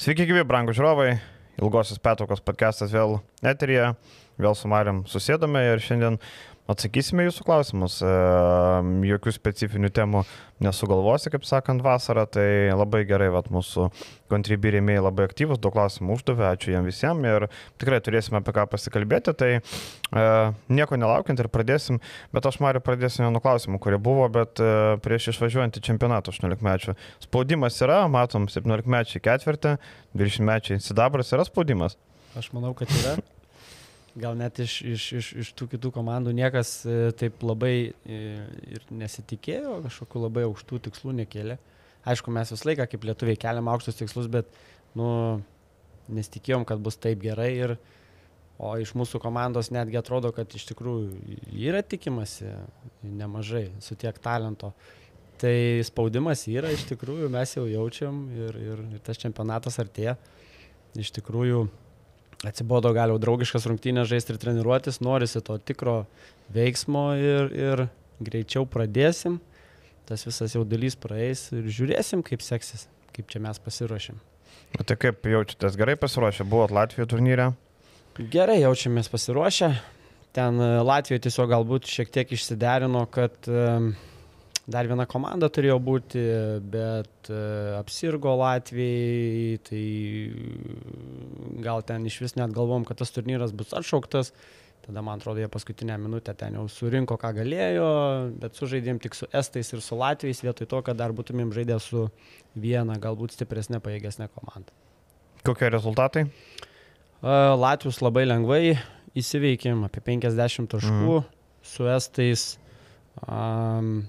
Sveiki, gyvi, brangų žiūrovai. Ilgosios petokos podcastas vėl eterija, vėl su Mariam susėdome ir šiandien Atsakysime jūsų klausimus. E, jokių specifinių temų nesugalvosi, kaip sakant, vasarą. Tai labai gerai, vat, mūsų kontribirėmiai labai aktyvus, daug klausimų uždavė, ačiū jiem visiems ir tikrai turėsime apie ką pasikalbėti. Tai e, nieko nelaukiant ir pradėsim, bet aš noriu pradėsiu nuo klausimų, kurie buvo, bet e, prieš išvažiuojant į čempionatą 18 mečių. Spaudimas yra, matom, 17 mečiai ketvirtį, 20 mečiai sidabras yra spaudimas. Aš manau, kad yra. gal net iš, iš, iš, iš tų kitų komandų niekas e, taip labai e, ir nesitikėjo, kažkokiu labai aukštų tikslų nekėlė. Aišku, mes visą laiką kaip lietuviai keliam aukštus tikslus, bet nu, nesitikėjom, kad bus taip gerai. Ir, o iš mūsų komandos netgi atrodo, kad iš tikrųjų yra tikimasi nemažai su tiek talento. Tai spaudimas yra, iš tikrųjų mes jau jaučiam ir, ir, ir tas čempionatas artėja. Iš tikrųjų, atsibodo gal jau draugiškas rungtynės žaisti ir treniruotis, norisi to tikro veiksmo ir, ir greičiau pradėsim, tas visas jaudulys praeis ir žiūrėsim, kaip seksis, kaip čia mes pasiruošim. O tai kaip jaučiatės gerai pasiruošę, buvot Latvijoje turnyre? Gerai jaučiamės pasiruošę, ten e, Latvijoje tiesiog galbūt šiek tiek išsiderino, kad um, dar viena komanda turėjo būti, bet e, apsirgo Latvijai, tai gal ten iš vis net galvom, kad tas turnyras bus atšauktas. Tada, man atrodo, jie paskutinę minutę ten jau surinko, ką galėjo, bet sužaidėm tik su Estais ir su Latvijais, vietoj to, kad dar būtumėm žaidę su viena, galbūt stipresnė, pajėgesnė komanda. Kokie rezultatai? Latvijus labai lengvai įsiveikėm, apie 50 taškų, mm. su Estais um,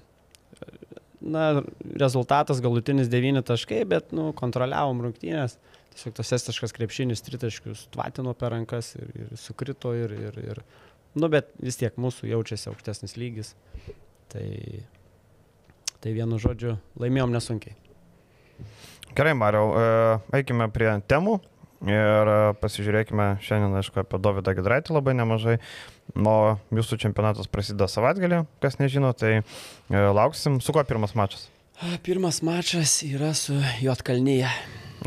na, rezultatas galutinis 9 taškai, bet nu, kontroliavom rungtynės. Tiesiog tas estiškas krepšinis tritaškius tvatino per rankas ir, ir sukrito ir, ir, ir, nu, bet vis tiek mūsų jaučiasi aukštesnis lygis. Tai, tai vienu žodžiu, laimėjom nesunkiai. Gerai, Mariau, e, eikime prie temų. Ir e, pasižiūrėkime šiandien, aišku, apie Davidą Gedraitį labai nemažai. O jūsų čempionatas prasideda savaitgalį, kas nežino, tai e, lauksim. Su kuo pirmas mačas? Pirmas mačas yra su Jotkalnyje.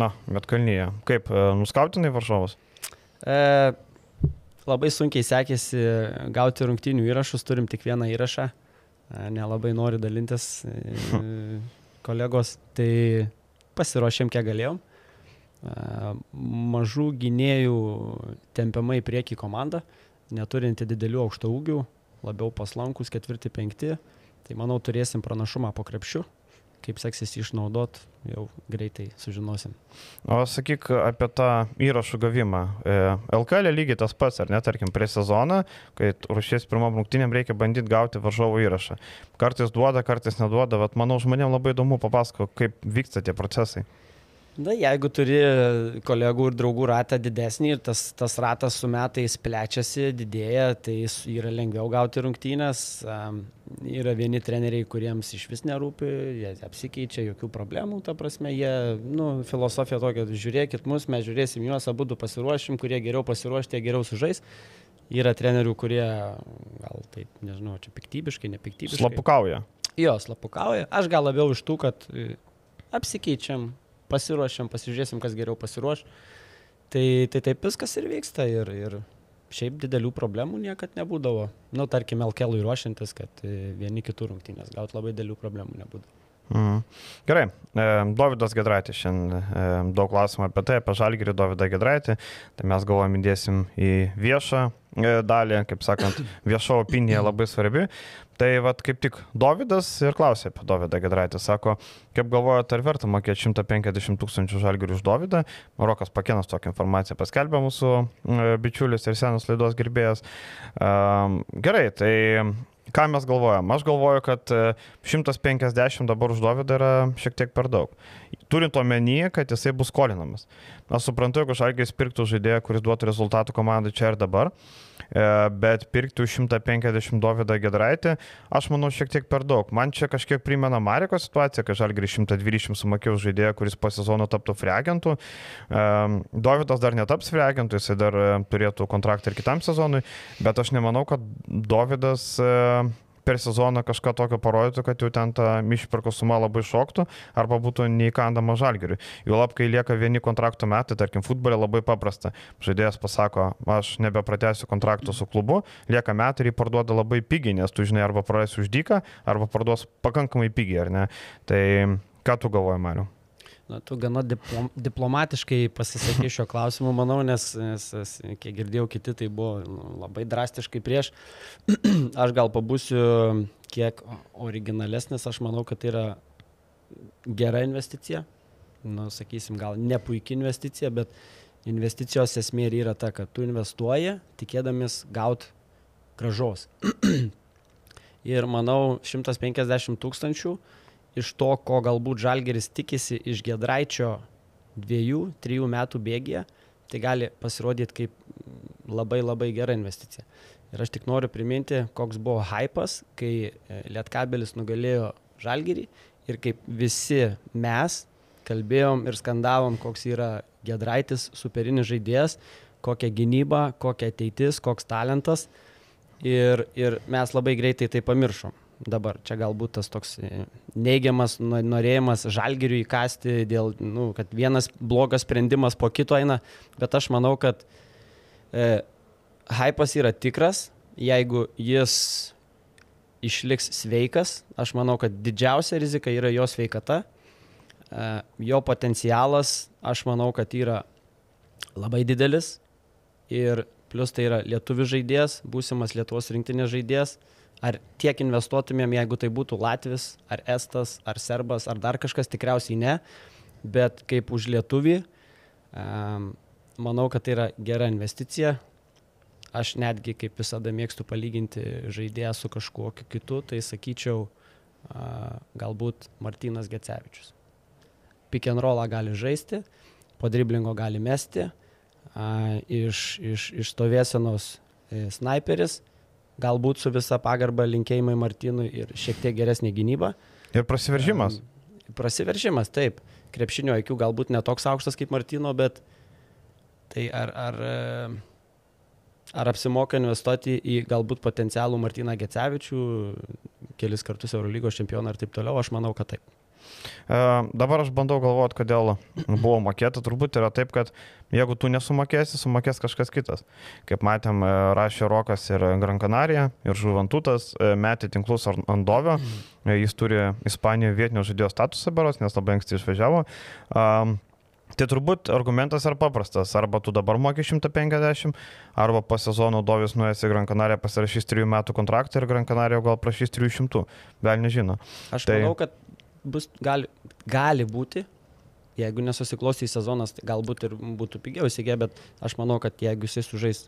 Na, Jotkalnyje. Kaip, e, nuskautinai varžovus? E, labai sunkiai sekėsi gauti rungtinių įrašus, turim tik vieną įrašą. E, nelabai noriu dalintis e, kolegos, tai pasiruošėm kiek galėjom mažų gynėjų tempiama į priekį komanda, neturinti didelių aukšto ūgių, labiau paslankus ketvirti, penkti. Tai manau turėsim pranašumą po krepšiu. Kaip seksis išnaudot, jau greitai sužinosim. O sakyk apie tą įrašų gavimą. E, LKL lygiai tas pats, ar ne, tarkim, prie sezono, kai ruošies pirmam rungtynėm reikia bandyti gauti varžovo įrašą. Kartais duoda, kartais neduoda, bet manau žmonėms labai įdomu papasako, kaip vyksta tie procesai. Na, jeigu turi kolegų ir draugų ratą didesnį ir tas, tas ratas su metais plečiasi, didėja, tai yra lengviau gauti rungtynės. Yra vieni treneriai, kuriems iš vis nerūpi, jie apsikeičia, jokių problemų, ta prasme, jie, nu, filosofija tokia, žiūrėkit mus, mes žiūrėsim juos, abu pasiruošim, kurie geriau pasiruoš, tie geriau sužais. Yra trenerių, kurie gal taip, nežinau, čia piktybiškai, nepiktybiškai. Slapukauja. Jo, slapukauja. Aš gal labiau iš tų, kad e, apsikeičiam, pasiruošiam, pasižiūrėsim, kas geriau pasiruoš. Tai, tai taip viskas ir vyksta ir, ir šiaip didelių problemų niekad nebūdavo. Na, nu, tarkim, Elkelui ruošiantis, kad vieni kitų rungtynės gauti labai didelių problemų nebūdavo. Mhm. Gerai, e, Davidas Gedraitis, šiandien e, daug klausimų apie tai, apie Žalgirį Davidą Gedraitį, tai mes galvojame įdėsim į viešą e, dalį, kaip sakant, viešo opinija labai svarbi. Tai vad kaip tik Davidas ir klausė apie Davidą Gedraitį, sako, kaip galvojate, ar verta mokėti 150 tūkstančių Žalgirį už Davidą. Rokas Pakenas tokią informaciją paskelbė mūsų bičiulis ir senas laidos gerbėjas. Gerai, tai ką mes galvojam? Aš galvoju, kad 150 e, dabar už Dovydą yra šiek tiek per daug. Turint omenyje, kad jisai bus skolinamas. Aš suprantu, jeigu Žalgis pirktų žaidėją, kuris duotų rezultatų komandai čia ir dabar, e, bet pirkti už 150 Dovydą Gedraitį, aš manau, šiek tiek per daug. Man čia kažkiek primena Mariko situaciją, kai Žalgis 120 sumokėjo žaidėją, kuris po sezono taptų freagentų. E, Dovydas dar netaps freagentų, jisai dar turėtų kontraktą ir kitam sezonui, bet aš nemanau, kad Dovydas per sezoną kažką tokio parodytų, kad jau ten ta išpirko suma labai šoktų arba būtų neįkandama žalgeriui. Jau lab, kai lieka vieni kontrakto metai, tarkim, futbole labai paprasta. Žaidėjas pasako, aš nebepratęsiu kontrakto su klubu, lieka metai ir jį parduoda labai pigiai, nes tu žinai, arba prarasi už dyką, arba parduos pakankamai pigiai, ar ne? Tai ką tu galvoji, Mariu? Na, tu gana diplom, diplomatiškai pasisakė šio klausimu, manau, nes, nes, nes kiek girdėjau, kiti tai buvo nu, labai drastiškai prieš. aš gal pabūsiu kiek originalesnis, aš manau, kad tai yra gera investicija. Nu, sakysim, gal ne puikia investicija, bet investicijos esmė yra ta, kad tu investuoji, tikėdamis gauti gražos. Ir manau, 150 tūkstančių iš to, ko galbūt Žalgeris tikisi iš Gedraičio dviejų, trijų metų bėgėje, tai gali pasirodyti kaip labai labai gera investicija. Ir aš tik noriu priminti, koks buvo hypas, kai e, Lietkabelis nugalėjo Žalgerį ir kaip visi mes kalbėjom ir skandavom, koks yra Gedraitis, superinis žaidėjas, kokia gynyba, kokia ateitis, koks talentas. Ir, ir mes labai greitai tai pamiršom dabar. Čia galbūt tas toks e, neigiamas norėjimas žalgiriui įkasti dėl, nu, kad vienas blogas sprendimas po kito eina, bet aš manau, kad e, hypas yra tikras, jeigu jis išliks sveikas, aš manau, kad didžiausia rizika yra jo sveikata, e, jo potencialas, aš manau, kad yra labai didelis ir plus tai yra lietuvių žaidėjas, būsimas Lietuvos rinktinės žaidėjas ar tiek investuotumėm, jeigu tai būtų Latvis, ar Estas, ar Serbas, ar dar kažkas, tikriausiai ne, bet kaip už lietuvį, um, manau, kad tai yra gera investicija. Aš netgi, kaip visada, mėgstu palyginti žaidėją su kažkuo kitu, tai sakyčiau, galbūt Martinas Gecevičius. Pick and rollą gali žaisti, po driblingo gali mesti, iš, iš, iš stovėsenos e, sniperis, galbūt su visa pagarba linkėjimai Martinui ir šiek tiek geresnė gynyba. Ir prasiveržimas. Prasiveržimas, taip. Krepšinio akių galbūt netoks aukštas kaip Martino, bet tai ar, ar, ar apsimoka investuoti į galbūt potencialų Martiną Gecevičių, kelis kartus Eurolygos čempioną ir taip toliau, aš manau, kad taip. E, dabar aš bandau galvoti, kodėl buvo mokėta. Turbūt yra taip, kad jeigu tu nesumokėsi, sumokės kažkas kitas. Kaip matėm, e, rašė Rokas ir Gran Canaria, ir Žuventutas e, metė tinklus ant Dovio. Jis turi Ispanijoje vietinio žaidėjo statusą beros, nes labai anksti išvažiavo. Tai turbūt argumentas yra paprastas. Arba tu dabar moki 150, arba po sezono Dovis nuėjęs į Gran Canaria pasirašys 3 metų kontraktą ir Gran Canaria gal prašys 300. Vėl nežino. Aš tai... manau, kad bus, gali, gali būti, jeigu nesusiklostys sezonas, tai galbūt ir būtų pigiau įsigė, bet aš manau, kad jeigu jisai sužais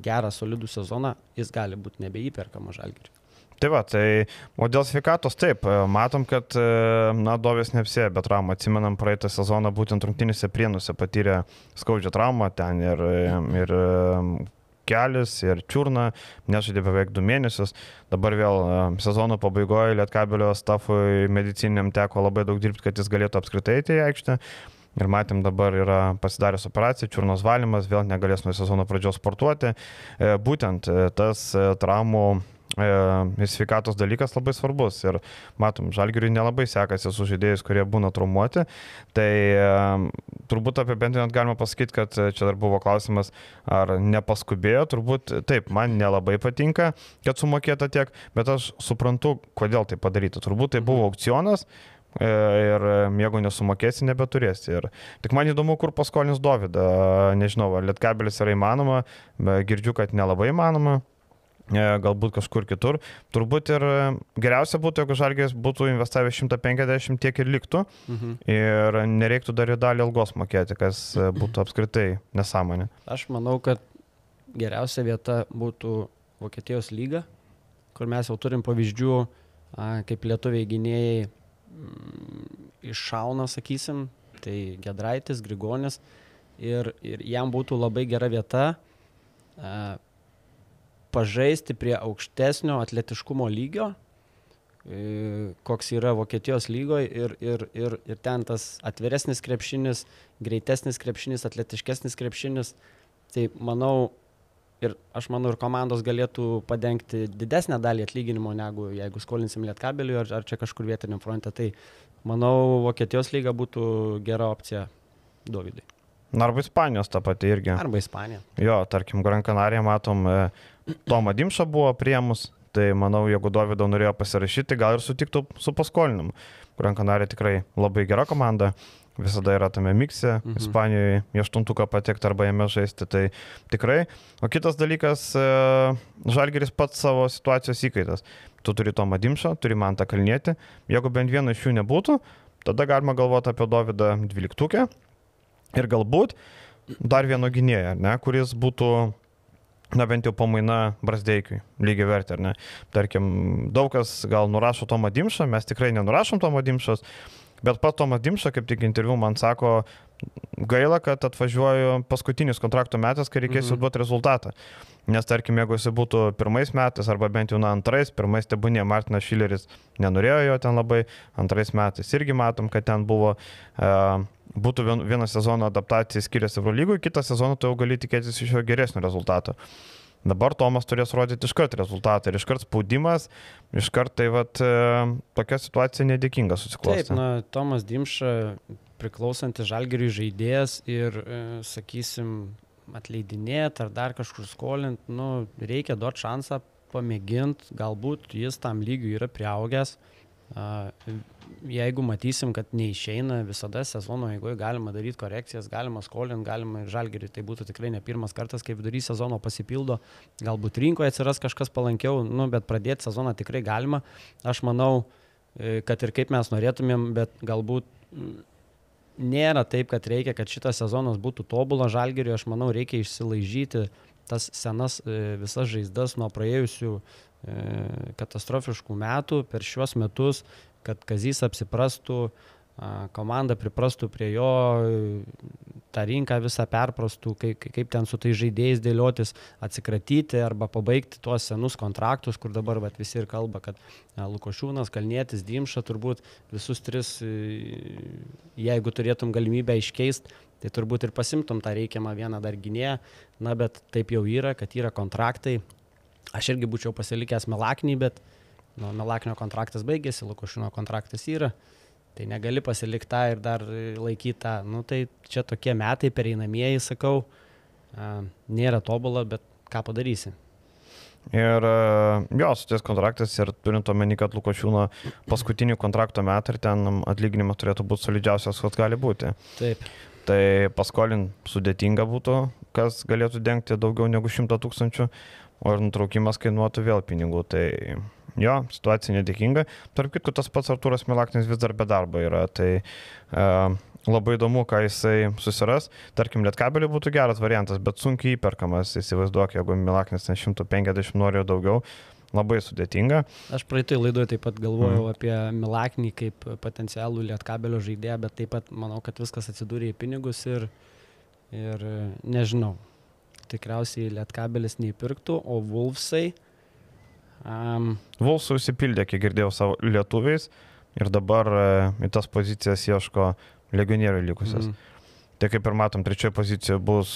gerą, solidų sezoną, jis gali būti nebeįperkama žalgiriui. Tai va, tai o dėl sveikatos taip, matom, kad, na, Dovės neapsėjo, bet traumą, atsimenam, praeitą sezoną būtent rungtynėse prienuose patyrė skaudžią traumą ten ir, ir Kelis ir Čiurna, nežaidė beveik du mėnesius. Dabar vėl e, sezono pabaigoje Lietkabelio stafui medicininiam teko labai daug dirbti, kad jis galėtų apskritai į aikštę. Ir matėm dabar yra pasidaręs operacija, čiurnos valymas, vėl negalės nuo sezono pradžios sportuoti. E, būtent e, tas traumų ir sveikatos dalykas labai svarbus. Ir matom, žalgiriui nelabai sekasi su žaidėjais, kurie būna traumuoti. Tai turbūt apibendrinant galima pasakyti, kad čia dar buvo klausimas, ar nepaskubėjo. Turbūt taip, man nelabai patinka, kad sumokėta tiek, bet aš suprantu, kodėl tai padaryti. Turbūt tai buvo mhm. aukcionas. E, ir jeigu nesumokėsi, nebeturėsi. Ir tik man įdomu, kur paskolins Dovydą. Nežinau, ar Lietkabelis yra įmanoma, girdžiu, kad nelabai įmanoma. E, galbūt kažkur kitur. Turbūt ir geriausia būtų, jeigu Žalgės būtų investavęs 150 tiek ir liktų mhm. ir nereiktų dar į dalį algos mokėti, kas būtų apskritai nesąmonė. Aš manau, kad geriausia vieta būtų Vokietijos lyga, kur mes jau turim pavyzdžių, kaip lietuviai gynėjai mm, iššauna, sakysim, tai Gedraitis, Grigonis ir, ir jam būtų labai gera vieta pažaisti prie aukštesnio atletiškumo lygio, e, koks yra Vokietijos lygoje ir, ir, ir, ir ten tas atviresnis krepšinis, greitesnis krepšinis, atletiškesnis krepšinis. Tai manau, ir aš manau, ir komandos galėtų padengti didesnę dalį atlyginimo, negu jeigu skolinsim lietkabeliui ar, ar čia kažkur vietiniam fronte. Tai manau, Vokietijos lyga būtų gera opcija Dovydai. Arba Ispanijos ta pati irgi. Arba Ispanija. Jo, tarkim, Gran Canaria matom, e, Tomą Dimšą buvo priemus, tai manau, jeigu Dovydo norėjo pasirašyti, gal ir sutiktų su paskolinimu. Gran Canaria tikrai labai gera komanda, visada yra tame mikse, mhm. Ispanijoje į aštuntuką patekti arba jame žaisti, tai tikrai. O kitas dalykas, e, Žalgeris pats savo situacijos įkaitas. Tu turi Tomą Dimšą, turi Mantą Kalnietį, jeigu bent vieno iš jų nebūtų, tada galima galvoti apie Dovydą 12 ir galbūt dar vieno gynėjo, ne, kuris būtų na bent jau pamaina Brasdeikiui, lygiai vertė, ar ne. Tarkim, daug kas gal nurašo Tomą Dimšą, mes tikrai nenurašom Tomą Dimšos, bet pat Tomas Dimša, kaip tik interviu man sako, gaila, kad atvažiuoju paskutinis kontrakto metas, kai reikės mhm. duoti rezultatą. Nes tarkim, jeigu jis būtų pirmais metais arba bent jau na antrais, pirmais tebūnė Martinas Šileris nenorėjo jo ten labai, antrais metais irgi matom, kad ten buvo, e, būtų vieną sezoną adaptacija skiriasi Eurolygui, kitą sezoną tu jau gali tikėtis iš jo geresnio rezultato. Dabar Tomas turės rodyti iškart rezultatą ir iškart spaudimas, iškart tai vat, e, tokia situacija nedėkinga susiklostė. Taip, na, Tomas Dimša priklausantis žalgeriui žaidėjas ir, e, sakysim, atleidinėti ar dar kažkur skolinti, nu, reikia duoti šansą pamėginti, galbūt jis tam lygiui yra prieaugęs. Jeigu matysim, kad neišeina, visada sezono eigoje galima daryti korekcijas, galima skolinti, galima ir žalgerį. Tai būtų tikrai ne pirmas kartas, kai vidury sezono pasipildo. Galbūt rinkoje atsiras kažkas palankiau, nu, bet pradėti sezoną tikrai galima. Aš manau, e, kad ir kaip mes norėtumėm, bet galbūt nėra taip, kad reikia, kad šitas sezonas būtų tobulas žalgeriui, aš manau, reikia išsilaižyti tas senas e, visas žaizdas nuo praėjusių e, katastrofiškų metų per šiuos metus, kad Kazys apsiprastų, komanda priprastų prie jo, tą rinką visą perprastų, kaip, kaip ten su tai žaidėjais dėliotis, atsikratyti arba pabaigti tuos senus kontraktus, kur dabar vat, visi ir kalba, kad Lukošiūnas, Kalnietis, Dimša, turbūt visus tris, jeigu turėtum galimybę iškeisti, tai turbūt ir pasimtum tą reikiamą vieną dar gynėją, na bet taip jau yra, kad yra kontraktai. Aš irgi būčiau pasilikęs Melaknį, bet nu, Melaknio kontraktas baigėsi, Lukošiūno kontraktas yra. Tai negali pasilikti tą ir dar laikyti tą. Nu, tai čia tokie metai pereinamieji, sakau, nėra tobula, bet ką padarysi. Ir jo, suties kontraktas ir turint omeny, kad Lukošiūno paskutinį kontrakto metą ir ten atlyginimas turėtų būti solidžiausias, koks gali būti. Taip. Tai paskolin sudėtinga būtų, kas galėtų dengti daugiau negu 100 tūkstančių, o ir nutraukimas kainuotų vėl pinigų. Tai Jo, situacija nedėkinga. Tarp kitko, tas pats Arturas Milaknis vis dar be darbo yra. Tai e, labai įdomu, ką jisai susiras. Tarkim, Lietkabelį būtų geras variantas, bet sunkiai įperkamas. Įsivaizduok, jeigu Milaknis 150 nori daugiau. Labai sudėtinga. Aš praeitoj laidoje taip pat galvojau mm. apie Milaknį kaip potencialų Lietkabelio žaidėją, bet taip pat manau, kad viskas atsidūrė į pinigus ir, ir nežinau. Tikriausiai Lietkabelis neįpirktų, o Wolfsai Um, Vulsų užsipildė, kiek girdėjau, savo lietuviais ir dabar uh, į tas pozicijas ieško legionierių likusias. Mm. Tai kaip ir matom, trečioje pozicijoje bus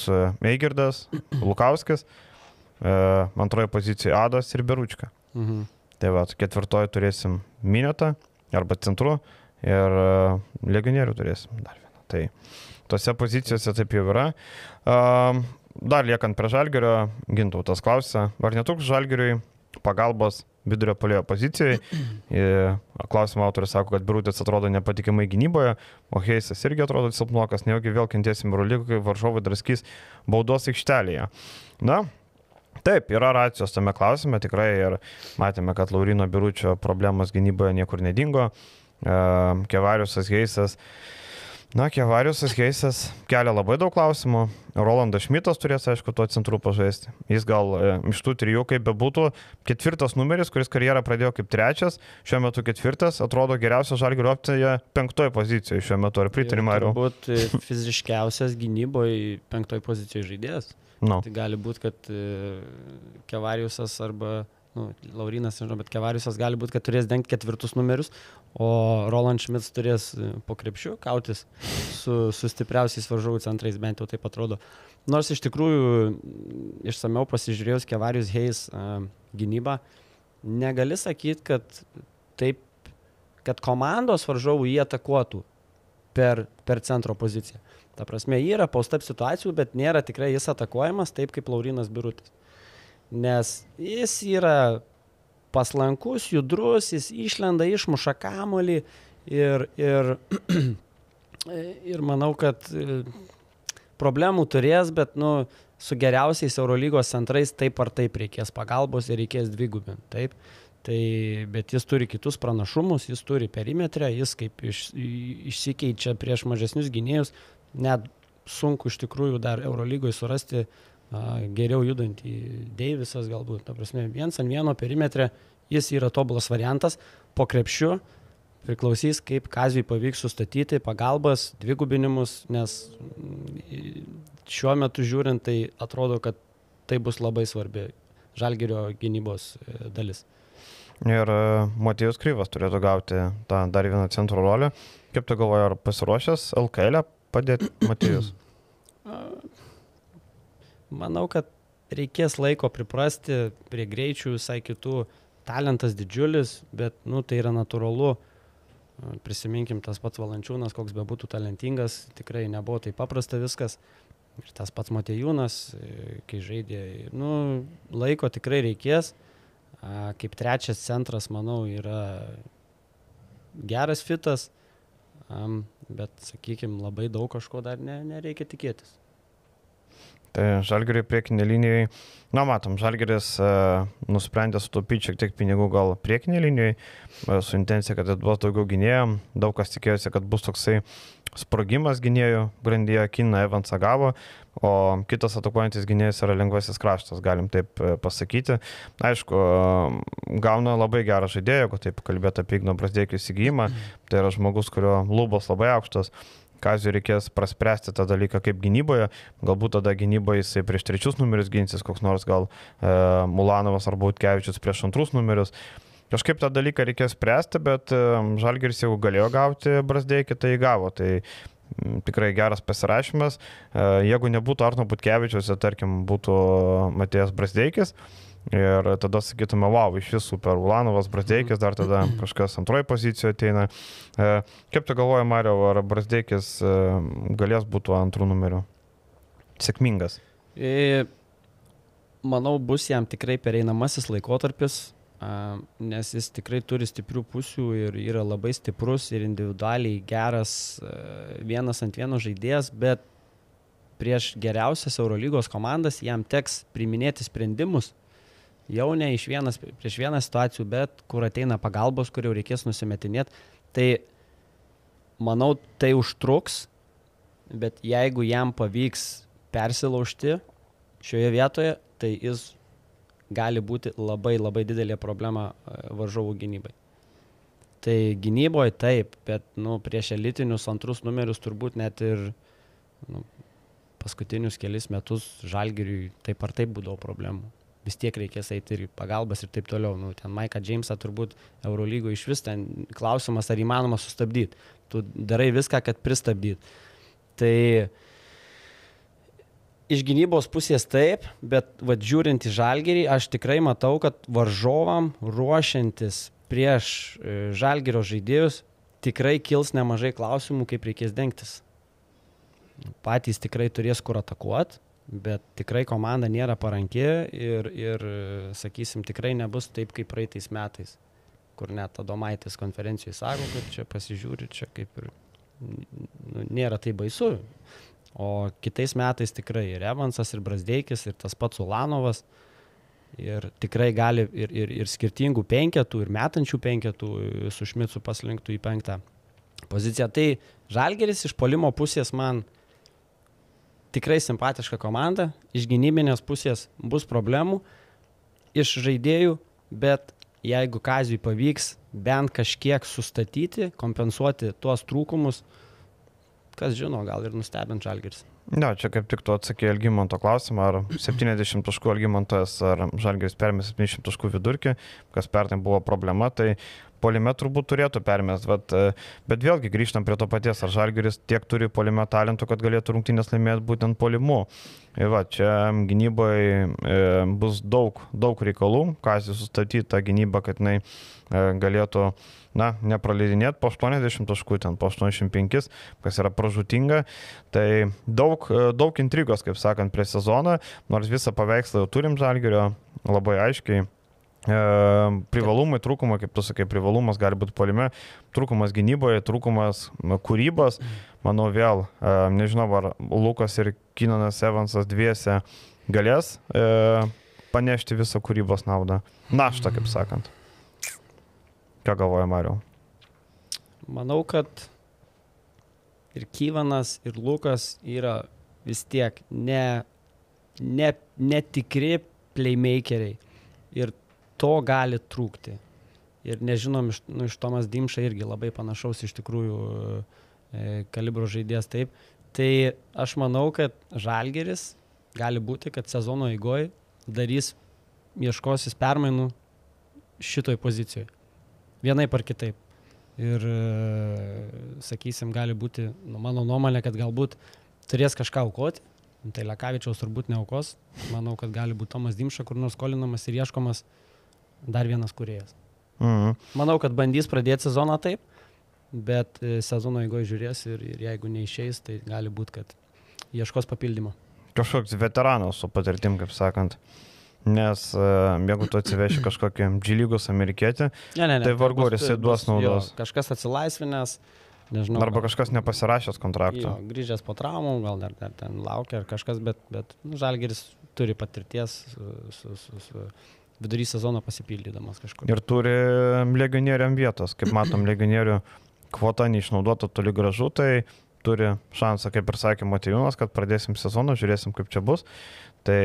Eigirdas, Lukauskis, uh, antroje pozicijoje Adas ir Beručka. Mm -hmm. Tai va, ketvirtoje turėsim Minetą arba centru ir uh, legionierių turėsim dar vieną. Tai tose pozicijose taip jau yra. Uh, dar liekant prie Žalgerio, Gintautas klausia, ar netruks Žalgeriui pagalbos vidurio polėjo pozicijai. Klausimo autorius sako, kad Birutės atrodo nepatikimai gynyboje, o Heisas irgi atrodo silpnokas, nejaugi vėl kentėsim Eurolygą, kai varžovai draskys baudos aikštelėje. Na, Taip, yra racijos tame klausime tikrai ir matėme, kad Laurino Biručio problemos gynyboje niekur nedingo. Kevariusas Heisas. Uh, Na, Kevariusas Heisas kelia labai daug klausimų. Rolandas Šmitas turės, aišku, tuo centru pažaisti. Jis gal e, iš tų trijų, kaip bebūtų, ketvirtas numeris, kuris karjerą pradėjo kaip trečias, šiuo metu ketvirtas, atrodo geriausia žalgerio opcija penktoje pozicijoje šiuo metu. Ar pritari, Mariu? Turbūt e, fiziškiausias gynyboje penktoje pozicijoje žaidėjas. No. Tai gali būti, kad e, Kevariusas arba nu, Laurinas, nežinau, bet Kevariusas gali būti, kad turės dengti ketvirtus numerius, o Roland Schmitz turės e, po krepšių kautis su, su stipriausiais varžovų centrais, bent jau taip atrodo. Nors iš tikrųjų, išsameu pasižiūrėjus Kevarius Heis uh, gynybą, negali sakyti, kad taip, kad komandos varžovų jie atakuotų per, per centro poziciją. Ta prasme, yra paustap situacijų, bet nėra tikrai jis atakuojamas taip kaip Laurinas Birutis. Nes jis yra paslankus, judrus, jis išlenda, išmuša kamolį ir, ir, ir manau, kad e, problemų turės, bet nu, su geriausiais Eurolygos centrais taip ar taip reikės pagalbos ir reikės dvigubinti. Taip. Tai, bet jis turi kitus pranašumus, jis turi perimetrę, jis kaip iš, išsikeičia prieš mažesnius gynėjus, net sunku iš tikrųjų dar Eurolygoje surasti a, geriau judantį Deivisas galbūt. Ta prasme, viens ant vieno perimetre jis yra tobulas variantas, po krepšiu priklausys, kaip Kazijui pavyks sustatyti pagalbas, dvigubinimus, nes mm, šiuo metu žiūrint, tai atrodo, kad tai bus labai svarbi žalgerio gynybos e, dalis. Ir e, Matijus Kryvas turėtų gauti tą dar vieną centro rolę. Kaip tu galvoji, ar pasiruošęs LKL padėti Matijus? Manau, kad reikės laiko priprasti prie greičių visai kitų. Talentas didžiulis, bet nu, tai yra natūralu. Prisiminkim tas pats Valančiūnas, koks bebūtų talentingas, tikrai nebuvo taip paprasta viskas. Ir tas pats Matejūnas, kai žaidė, nu, laiko tikrai reikės. Kaip trečias centras, manau, yra geras fitas bet, sakykime, labai daug kažko dar ne, nereikia tikėtis. Tai žalgeriai priekinė linijai, na matom, žalgeris e, nusprendė sutaupyti šiek tiek pinigų gal priekinė linijai, e, su intencija, kad duos daugiau gynėjų, daug kas tikėjosi, kad bus toksai sprogimas gynėjų grandyje, Kina Evansą gavo, o kitas atakuojantis gynėjas yra lengvasis kraštas, galim taip e, pasakyti. Aišku, gauna labai gerą žaidėją, jeigu taip kalbėtų apie Igno Brasdėkį įsigijimą, tai yra žmogus, kurio lubos labai aukštos. Kazijui reikės praspręsti tą dalyką kaip gynyboje, galbūt tada gynyboje jisai prieš trečius numerius ginsis, koks nors gal e, Mulanovas ar Bautkevičius prieš antrus numerius. Kažkaip tą dalyką reikės spręsti, bet e, Žalgiris jau galėjo gauti Brasdėkį, tai gavo. Tai tikrai geras pasirašymas. E, jeigu nebūtų Arno Butkevičius, tarkim, būtų Matėjas Brasdėkis, Ir tada sakytume, wow, iš visų super Ulanovas, Brasdeikis, dar tada kažkas antroji pozicijoje ateina. E, kaip tu galvoji, Mario, ar Brasdeikis e, galės būti antrų numerių? Sėkmingas. E, manau, bus jam tikrai pereinamasis laikotarpis, nes jis tikrai turi stiprių pusių ir yra labai stiprus ir individualiai geras vienas ant vieno žaidėjas, bet prieš geriausias Eurolygos komandas jam teks priminėti sprendimus jau ne iš vienas prieš vieną situacijų, bet kur ateina pagalbos, kur jau reikės nusimetinėti. Tai manau, tai užtruks, bet jeigu jam pavyks persilaužti šioje vietoje, tai jis gali būti labai labai didelė problema e, varžovų gynybai. Tai gynyboje taip, bet nu, prieš elitinius antrus numerius turbūt net ir nu, paskutinius kelius metus žalgiriui taip ar taip būdavo problemų vis tiek reikės eiti ir pagalbas ir taip toliau. Nu, ten Maiką Džeimsą turbūt Eurolygo iš vis ten klausimas, ar įmanoma sustabdyti. Tu darai viską, kad pristabdyt. Tai iš gynybos pusės taip, bet vad žiūrint į žalgerį, aš tikrai matau, kad varžovam ruošiantis prieš e, žalgerio žaidėjus tikrai kils nemažai klausimų, kaip reikės dengtis. Patys tikrai turės kur atakuoti, bet tikrai komanda nėra paranki ir, ir sakysim, tikrai nebus taip kaip praeitais metais, kur net Adomaitis konferencijoje sako, kad čia pasižiūri, čia kaip ir nu, nėra tai baisu. O kitais metais tikrai ir Evansas, ir Brasdeikis, ir tas pats Ulanovas. Ir tikrai gali ir, ir, ir skirtingų penketų, ir metančių penketų su Šmicu paslinktų į penktą poziciją. Tai Žalgeris iš polimo pusės man tikrai simpatiška komanda, iš gynybinės pusės bus problemų, iš žaidėjų, bet jeigu Kazijui pavyks bent kažkiek sustatyti, kompensuoti tuos trūkumus, kas žino, gal ir nustebint Žalgiris. Ne, čia kaip tik tu atsakė Elgimanto klausimą, ar 70 taškų Elgimantas, ar Žalgeris permė 70 taškų vidurkį, kas pernai buvo problema, tai polime turbūt turėtų permest, bet, bet vėlgi grįžtam prie to paties, ar Žalgeris tiek turi polime talentų, kad galėtų rungtynės laimėti būtent polimu. Ir va, čia gynyboje e, bus daug, daug reikalų, Kazis sustatyti tą gynybą, kad jinai e, galėtų na, nepraleidinėti po 80 taškų, ten po 85, kas yra pražutinga. Tai daug, e, daug intrigos, kaip sakant, prie sezono, nors visą paveikslą jau turim žalgerio labai aiškiai. Privalumai, trūkumai, kaip tu sakai, privalumas gali būti polime, trūkumas gynyboje, trūkumas kūrybos. Manau vėl, nežinau, ar Lukas ir Kinanas Evansas dviese galės panešti visą kūrybos naudą. Naštą, kaip sakant. Ką galvoja Mario? Manau, kad ir Kyvanas, ir Lukas yra vis tiek ne, ne, netikri playmakeriai. Ir to gali trūkti. Ir nežinom, iš, nu, iš Tomas Dimša irgi labai panašaus iš tikrųjų e, kalibro žaidėjas taip. Tai aš manau, kad Žalgeris gali būti, kad sezono eigoje darys, ieškosis permainų šitoj pozicijoje. Vienai par kitaip. Ir, e, sakysim, gali būti, nu, mano nuomonė, kad galbūt turės kažką aukoti. Tai Lekavičiaus turbūt neaukos. Manau, kad gali būti Tomas Dimša, kur nors skolinamas ir ieškomas uh, dar vienas kuriejas. Mhm. Manau, kad bandys pradėti sezoną taip, bet e, sezono eigoje žiūrės ir, ir jeigu neišeis, tai gali būti, kad ieškos papildymo. Kažkoks veteranas su patirtim, kaip sakant. Nes uh, jeigu tu atsiveši kažkokį džilygos amerikietį, ne, ne, ne, tai vargu ar jisai duos naudos. Jo, kažkas atsilaisvinęs, nežinau. Arba kažkas nepasirašęs kontrakto. Jo, grįžęs po traumų, gal dar, dar ten laukia ar kažkas, bet, bet nu, Žalgeris turi patirties su, su, su, su vidury sezono pasipildydamas kažkur. Ir turi legionieriam vietos, kaip matom, legionierių kvota neišnaudota toli gražu, tai turi šansą, kaip ir sakė Matijūnas, kad pradėsim sezoną, žiūrėsim, kaip čia bus. Tai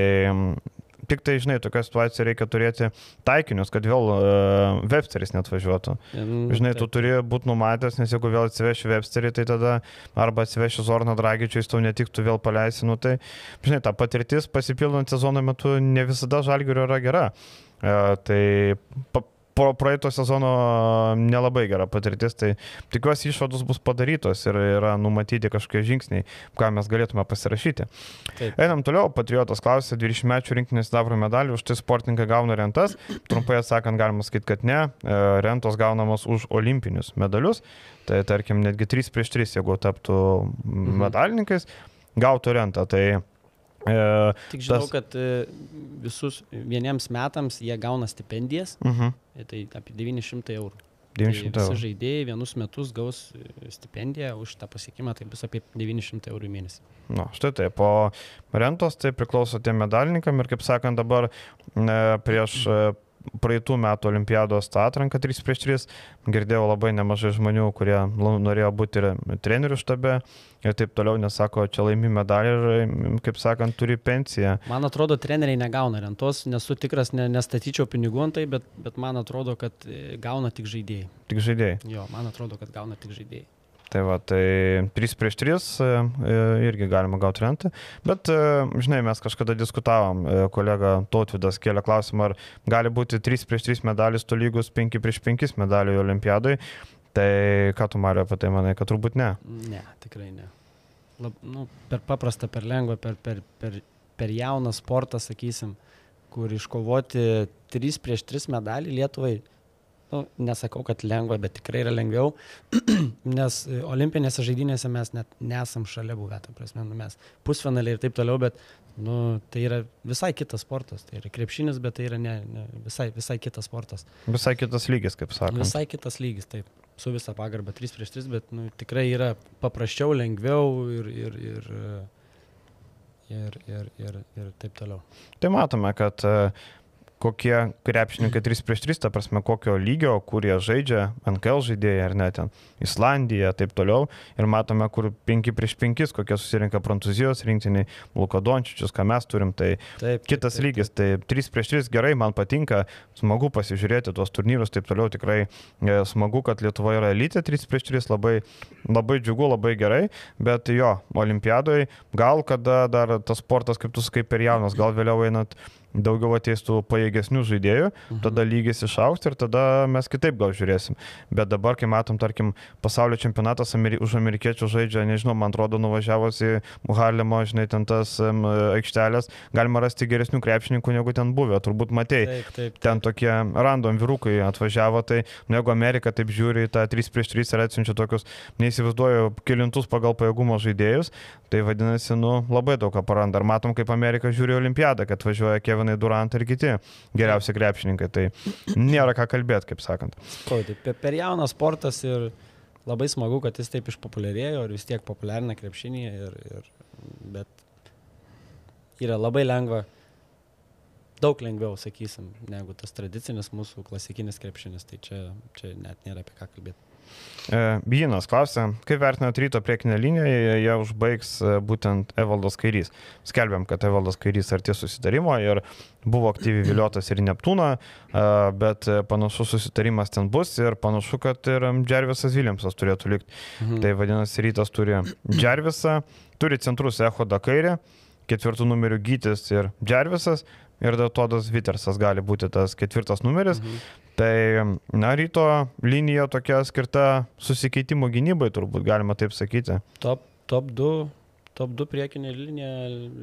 Tik tai, žinai, tokia situacija reikia turėti taikinius, kad vėl uh, Websteris net važiuotų. Mm, žinai, tu turi būti numatęs, nes jeigu vėl atsiveši Websterį, tai tada arba atsiveši Zorną Dragičių, jis tau netiktų vėl paleisi. Nu, tai, žinai, ta patirtis pasipildant sezono metu ne visada žalgirio yra gera. Uh, tai pa, po praeito sezono nelabai gera patirtis, tai tikiuosi išvados bus padarytos ir yra numatyti kažkokie žingsniai, ką mes galėtume pasirašyti. Taip. Einam toliau, Patriotas klausė, 20 mečių rinkinės sidabro medalių, už tai sportininkai gauna rentas, trumpai atsakant galima sakyti, kad ne, e, rentos gaunamos už olimpinius medalius, tai tarkim netgi 3 prieš 3, jeigu taptų mhm. medalininkais, gautų rentą. Tai Tik žinau, tas... kad e, visus vieniems metams jie gauna stipendijas, uh mhm. -huh. tai apie 900 eurų. 900 tai visi žaidėjai vienus metus gaus e, stipendiją už tą pasiekimą, tai bus apie 900 eurų į mėnesį. Na, štai taip, o rentos tai priklauso tiem medalininkam ir kaip sakant dabar e, prieš e, praeitų metų olimpiados tą atranką 3 prieš 3 girdėjau labai nemažai žmonių, kurie norėjo būti ir trenerių štabe ir taip toliau, nesako, čia laimi medalį ir, kaip sakant, turi pensiją. Man atrodo, treneriai negauna rentos, nesu tikras, ne, nestatyčiau pinigų ant tai, bet, bet man atrodo, kad e, gauna tik žaidėjai. Tik žaidėjai. Jo, man atrodo, kad gauna tik žaidėjai. Tai va, tai 3 prieš 3 e, e, irgi galima gauti rentą. Bet, e, žinai, mes kažkada diskutavom, kolega Tautvidas kėlė klausimą, ar gali būti 3 prieš 3 medalis tolygus 5 prieš 5 medalių olimpiadai. Tai ką tu, Mario, apie tai manai, kad turbūt ne? Ne, tikrai ne. Lab, nu, per paprastą, per lengvą, per, per, per, per jauną sportą, sakysim, kur iškovoti 3 prieš 3 medalį Lietuvai nu, nesakau, kad lengva, bet tikrai yra lengviau, nes olimpinėse žaidynėse mes net nesam šalia buvę, ta prasme, nu, mes pusfinaliai ir taip toliau, bet nu, tai yra visai kitas sportas, tai yra krepšinis, bet tai yra ne, ne, visai, visai kitas sportas. Visai kitas lygis, kaip sakoma. Visai kitas lygis, taip, su visa pagarba 3 prieš 3, bet nu, tikrai yra paprasčiau, lengviau ir, ir, ir, ir, ir, ir, ir taip toliau. Tai matome, kad uh, kokie krepšininkai 3 prieš 3, ta prasme, kokio lygio, kur jie žaidžia, NKL žaidėjai ar net ten Islandija, taip toliau. Ir matome, kur 5 prieš 5, kokie susirinka Prancūzijos rinktiniai, Lukadončičius, ką mes turim, tai taip, kitas taip, taip. lygis. Tai 3 prieš 3 gerai, man patinka, smagu pasižiūrėti tuos turnyrus, taip toliau tikrai e, smagu, kad Lietuva yra elitė 3 prieš 3, labai, labai džiugu, labai gerai, bet jo, olimpiadoje gal kada dar tas sportas, kaip tu sakai, per jaunas, gal vėliau einant daugiau ateis tų pajėgesnių žaidėjų, mhm. tada lygis išauks ir tada mes kitaip gal žiūrėsim. Bet dabar, kai matom, tarkim, pasaulio čempionatas Ameri už amerikiečių žaidžia, nežinau, man atrodo, nuvažiavus į Harlemo, žinai, ten tas um, aikštelės, galima rasti geresnių krepšininkų negu ten buvę, turbūt matei. Taip, taip, taip. Ten tokie random vyrukai atvažiavo, tai jeigu Amerika taip žiūri į tą 3 prieš 3 ir atsiunčia tokius, neįsivaizduoju, kilintus pagal pajėgumo žaidėjus, tai vadinasi, nu, labai daug ką paranda. Ar matom, kaip Amerika žiūri Olimpiadą, kad važiuoja Kevinai Durant ir kiti geriausi krepšininkai. Tai nėra ką kalbėti, kaip sakant. O, tai per jaunas sportas ir labai smagu, kad jis taip išpopuliarėjo ir vis tiek populiarina krepšinį. Ir, ir, bet yra labai lengva, daug lengviau, sakysim, negu tas tradicinis mūsų klasikinis krepšinis. Tai čia, čia net nėra apie ką kalbėti. Bijinas klausė, kaip vertinat ryto priekinę liniją, jie užbaigs e, būtent Evaldas Kairys. Skelbiam, kad Evaldas Kairys arti susitarimo ir buvo aktyviai viliotas ir Neptūną, e, bet panašus susitarimas ten bus ir panašu, kad ir Džervisas Viljamsas turėtų likti. Mhm. Tai vadinasi, rytas turi Džervisą, turi centrus Ehodą kairę, ketvirtų numerių Gytis ir Džervisas, ir Todas Vitersas gali būti tas ketvirtas numeris. Mhm. Tai, na, ryto linija tokia skirta susikeitimo gynybai, turbūt galima taip sakyti. Top, top 2. Top 2 priekinė linija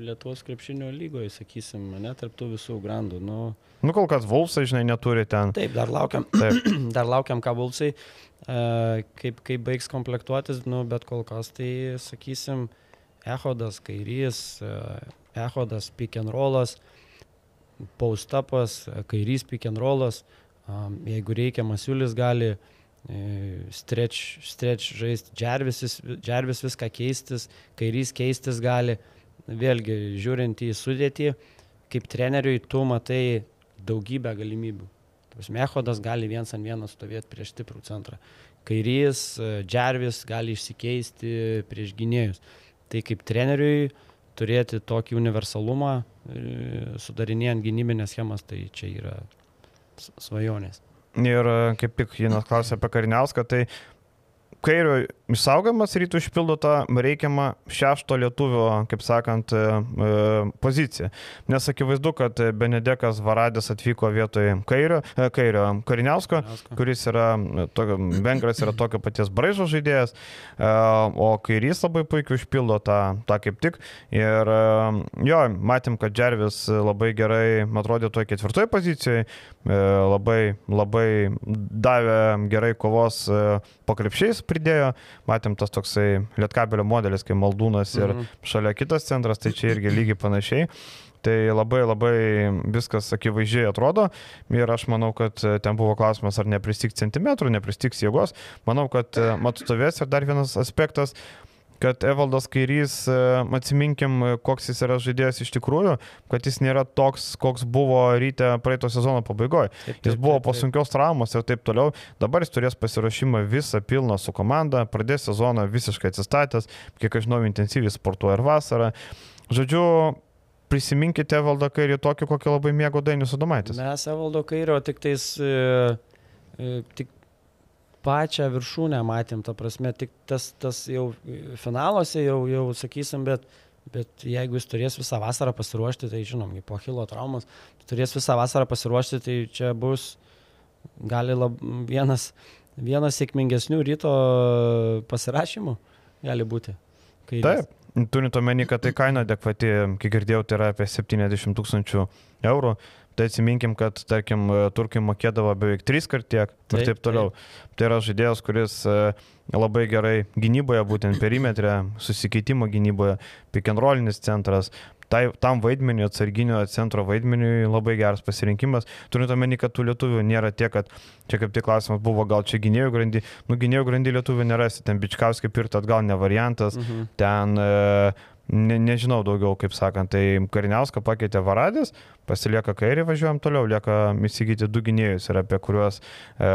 Lietuvos krepšinio lygoje, sakysim, ne, tarptų visų grandų. Nu, nu kol kas Vulsai, žinai, neturi ten. Taip, dar laukiam, taip. dar laukiam ką Vulsai, uh, kaip, kaip baigs komplektuotis, nu, bet kol kas tai, sakysim, Ehodas, Kairys, uh, Ehodas, pick and rollas, post-upas, Kairys, pick and rollas. Uh, Jeigu reikia, Masiulis gali e, stretch, stretch žaisti, džervis, džervis viską keistis, kairys keistis gali. Vėlgi, žiūrint į sudėtį, kaip treneriui, tu matai daugybę galimybių. Mehodas gali viens ant vieno stovėti prieš stiprų centrą. Kairys, e, džervis gali išsikeisti prieš gynėjus. Tai kaip treneriui turėti tokį universalumą, e, sudarinėjant gynybinės schemas, tai čia yra svajonės. Ir e, kaip tik Jinas klausė apie Kariniauską, tai kairio išsaugojimas rytų išpildo tą reikiamą šešto lietuvio, kaip sakant, e, e, poziciją. Nes akivaizdu, kad Benedekas Varadės atvyko vietoj kairio, kairio Kariniausko, kuris yra, vengras yra tokio paties braižo žaidėjas, o kairys labai puikiai užpildo tą, tą kaip tik. Ir jo, matėm, kad Džervis labai gerai, man atrodo, toje ketvirtoje pozicijoje, labai, labai davė gerai kovos po krepšiais pridėjo, matėm tas toksai lietkabelio modelis, kai Maldūnas ir mhm. šalia kitas centras, tai čia irgi lygiai panašiai. Tai labai labai viskas akivaizdžiai atrodo ir aš manau, kad ten buvo klausimas, ar nepristiks centimetrų, nepristiks jėgos. Manau, kad matstovės ir dar vienas aspektas, kad Evaldas Kairys, e, atsiminkim, koks jis yra žaidėjas iš tikrųjų, kad jis nėra toks, koks buvo ryte praeito sezono pabaigoje. Jis buvo po sunkios traumos ir taip toliau. Dabar jis turės pasirašymą visą pilną su komanda, pradės sezoną visiškai atsistatęs, kiek aš žinau, intensyviai sportuoja ir vasarą. Žodžiu, prisiminkite Evaldą Kairį tokį, kokį labai mėgo Dainis Sudomaitis. Mes Evaldo Kairio tik tais, e, e, tik pačią viršūnę matėm, ta prasme, tik tas, tas jau finaluose jau, jau sakysim, bet, bet jeigu jis turės visą vasarą pasiruošti, tai žinom, po Hilo traumos, turės visą vasarą pasiruošti, tai čia bus gali lab, vienas, vienas sėkmingesnių ryto pasirašymų gali būti. Taip, turint omeny, kad tai kaina adekvati, kiek girdėjau, tai yra apie 70 tūkstančių eurų. Tai atsiminkim, kad, tarkim, turkai mokėdavo beveik tris kart tiek ir taip toliau. Taip. Tai yra žaidėjas, kuris e, labai gerai gynyboje, būtent perimetre, susikeitimo gynyboje, pick and rollinis centras, tai, tam vaidmeniu, atsarginio centro vaidmeniu labai geras pasirinkimas. Turint omeny, kad tų lietuvių nėra tiek, kad čia kaip tik klausimas buvo, gal čia gynėjų grandį, nu gynėjų grandį lietuvių nerasi, ten bičkauskai pirti atgal ne variantas, mhm. ten e, ne, nežinau daugiau, kaip sakant. Tai Kariniauską pakeitė Varadis, pasilieka kairį, važiuojam toliau, lieka įsigyti du gynėjus ir apie kuriuos e,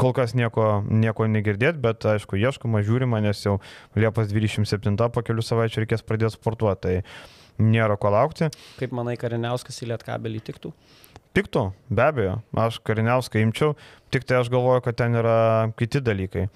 kol kas nieko, nieko negirdėt, bet aišku, ieškoma, žiūrima, nes jau Liepos 27 po kelių savaičių reikės pradėti sportuoti. Tai nėra ko laukti. Kaip manai, Kariniauskas į Lietkabelį tiktų? Tiktų, be abejo, aš Kariniauską imčiau, tik tai aš galvoju, kad ten yra kiti dalykai.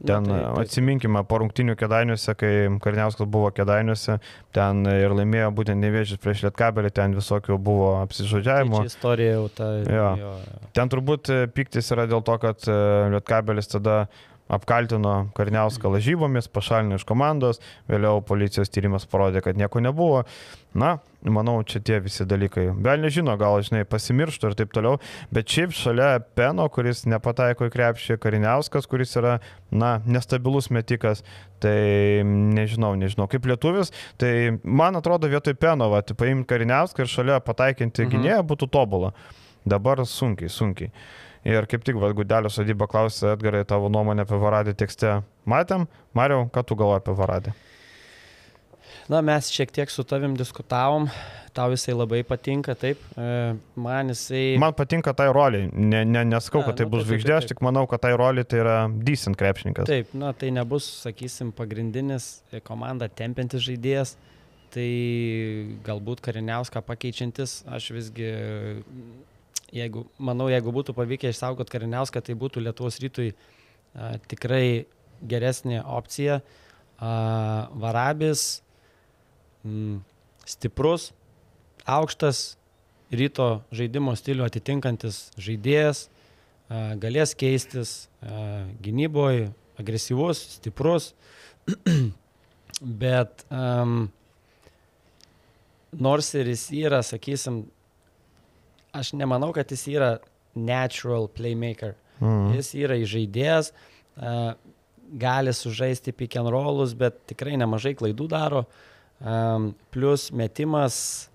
Ten Na, tai, tai. atsiminkime, po rungtinių kedainiuose, kai Karniauskas buvo kedainiuose, ten ir laimėjo būtent nevėžys prieš Lietkabelį, ten visokių buvo apsižodžiavimų. Tai istorija jau ta. Jo. Jo. Ten turbūt piktis yra dėl to, kad e, Lietkabelis tada apkaltino Karniauską lažybomis, pašalino iš komandos, vėliau policijos tyrimas parodė, kad nieko nebuvo. Na, manau, čia tie visi dalykai. Gal nežino, gal, žinai, pasimirštų ir taip toliau, bet šiaip šalia Peno, kuris nepataiko į krepšį, Kariniauskas, kuris yra, na, nestabilus metikas, tai nežinau, nežinau, kaip lietuvis, tai man atrodo vietoj Peno, va, tai paimti Kariniauską ir šalia pataikinti mhm. gynėją būtų tobulą. Dabar sunkiai, sunkiai. Ir kaip tik, vad, Gudelio sodyba klausė, Edgarai, tavo nuomonę apie Varadį tekste. Matėm, Mariau, ką tu galvoji apie Varadį? Na, mes šiek tiek su tavim diskutavom, tau jisai labai patinka, taip, e, man jisai... Man patinka tai roliai, ne, ne, neskau, kad tai na, bus žvaigždė, aš tik manau, kad tai roliai tai yra decent krepšininkas. Taip, na, tai nebus, sakysim, pagrindinis komandą tempiantis žaidėjas, tai galbūt kariniauską pakeičiantis, aš visgi jeigu, manau, jeigu būtų pavykę išsaugoti Kariniauską, tai būtų Lietuvos rytui a, tikrai geresnė opcija. A, varabis, m, stiprus, aukštas, ryto žaidimo stilių atitinkantis žaidėjas, a, galės keistis a, gynyboje, agresyvus, stiprus, bet um, nors ir jis yra, sakysim, aš nemanau, kad jis yra natural playmaker. Mm. Jis yra žaidėjas, uh, gali sužaisti pick and rollus, bet tikrai nemažai klaidų daro. Um, plus metimas,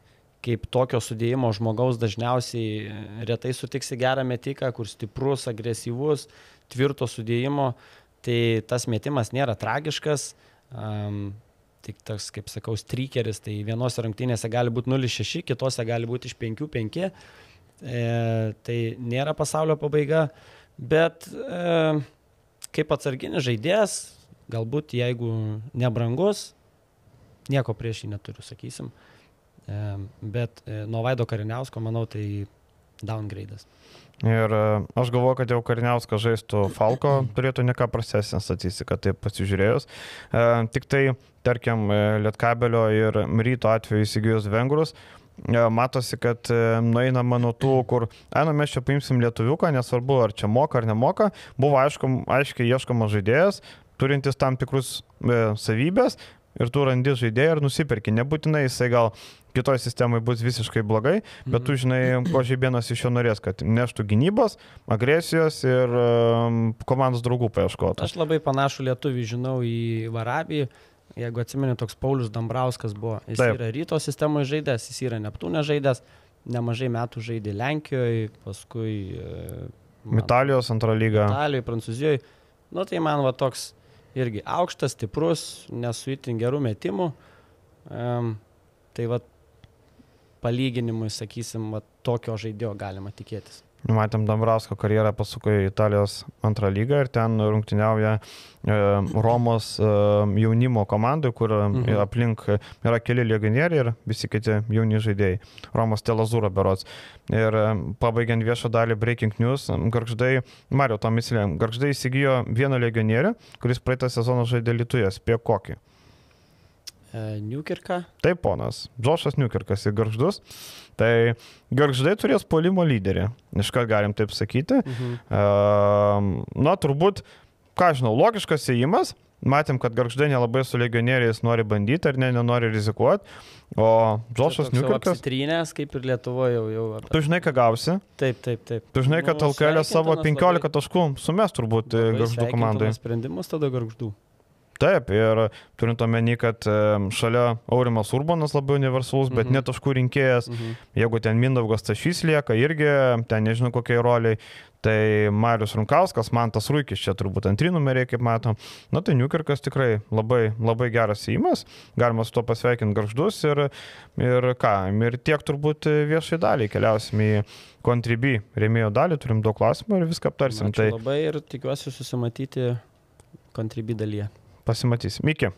kaip tokio sudėjimo žmogaus dažniausiai retai sutiksi gerą metiką, kur stiprus, agresyvus, tvirto sudėjimo, tai tas metimas nėra tragiškas. Um, tik tas, kaip sakau, streakeris, tai vienose rungtynėse gali būti 0,6, kitose gali būti iš 5,5. E, tai nėra pasaulio pabaiga, bet e, kaip atsarginis žaidėjas, galbūt jeigu nebrangus, nieko prieš jį neturiu, sakysim. E, bet e, nuo Vaido Kariniausko, manau, tai downgrade'as. Ir e, aš galvoju, kad jau Kariniauskas žaistų Falko, turėtų ne ką prastesnę statistiką, taip pasižiūrėjus. E, tik tai, tarkim, e, Lietkabelio ir Ryto atveju įsigijus Vengrus, matosi, kad e, nueinama nuo tų, kur, ai, nu mes čia paimsim lietuviuką, nesvarbu, ar čia moka ar nemoka, buvo aišku, aiškiai ieškomas žaidėjas, turintis tam tikrus e, savybės ir tu randi žaidėją ir nusipirki. Nebūtinai jisai gal kitoje sistemoje bus visiškai blogai, bet tu mhm. žinai, ko žaibienas iš jo norės, kad neštų gynybos, agresijos ir um, komandos draugų paieškotų. Aš labai panašų lietuvį žinau į Varabį. Jeigu atsimeni, toks Paulius Dambrauskas buvo. Jis Taip. yra ryto sistemoje žaidęs, jis yra Neptūnė žaidęs, nemažai metų žaidė Lenkijoje, paskui... E, man, Italijos antrą lygą. Italijoje, Prancūzijoje. Nu tai man va toks irgi aukštas, stiprus, nesuitin gerų metimų. Um, tai va palyginimui, sakysim, va, tokio žaidėjo galima tikėtis. Matėm Dambrausko karjerą pasuko į Italijos antrą lygą ir ten rungtyniauja e, Romos e, jaunimo komandai, kur mhm. aplink yra keli legionieriai ir visi kiti jauni žaidėjai. Romos Telazūra berots. Ir e, pabaigiant viešą dalį Breaking News, Garždai, Mario Tomislė, Garždai įsigijo vieną legionierių, kuris praeitą sezoną žaidė Lietuvoje. Spėjo kokį? Newkirką. Taip, ponas. Džošas Newkirkas ir Garždus. Tai Garždai turės polimo lyderį, iš ką galim taip sakyti. Mhm. Uh, na, turbūt, ką žinau, logiškas įėjimas. Matėm, kad Garždai nelabai su legionieriais nori bandyti ar ne, nenori rizikuoti. O Džošas Newkirkas. Trynės, kaip ir Lietuvoje jau. jau tu žinai, ką gausi? Taip, taip, taip. Tu žinai, kad nu, Alkelė savo 15 labai... taškų sumes turbūt Garždų komandai. Sprendimus tada Garždų. Taip, ir turint omeny, kad šalia Aurimas Urbanas labai universalus, bet Mhm. net taškų rinkėjas, Mhm. jeigu ten Mindaugas Tašys lieka irgi, ten nežinau kokiai roliai, tai Marius Runkauskas, man tas Rūkis čia turbūt antri numeriai, kaip matom. Na tai Newkirkas tikrai labai, labai geras įimas, galima su to pasveikinti garždus ir, ir ką, ir tiek turbūt viešai daliai keliausim į Contribui rėmėjo dalį, turim daug klausimų ir viską aptarsim. Ačiū Tai labai ir tikiuosi susimatyti kontribį dalyje. Pasimatysim. Iki.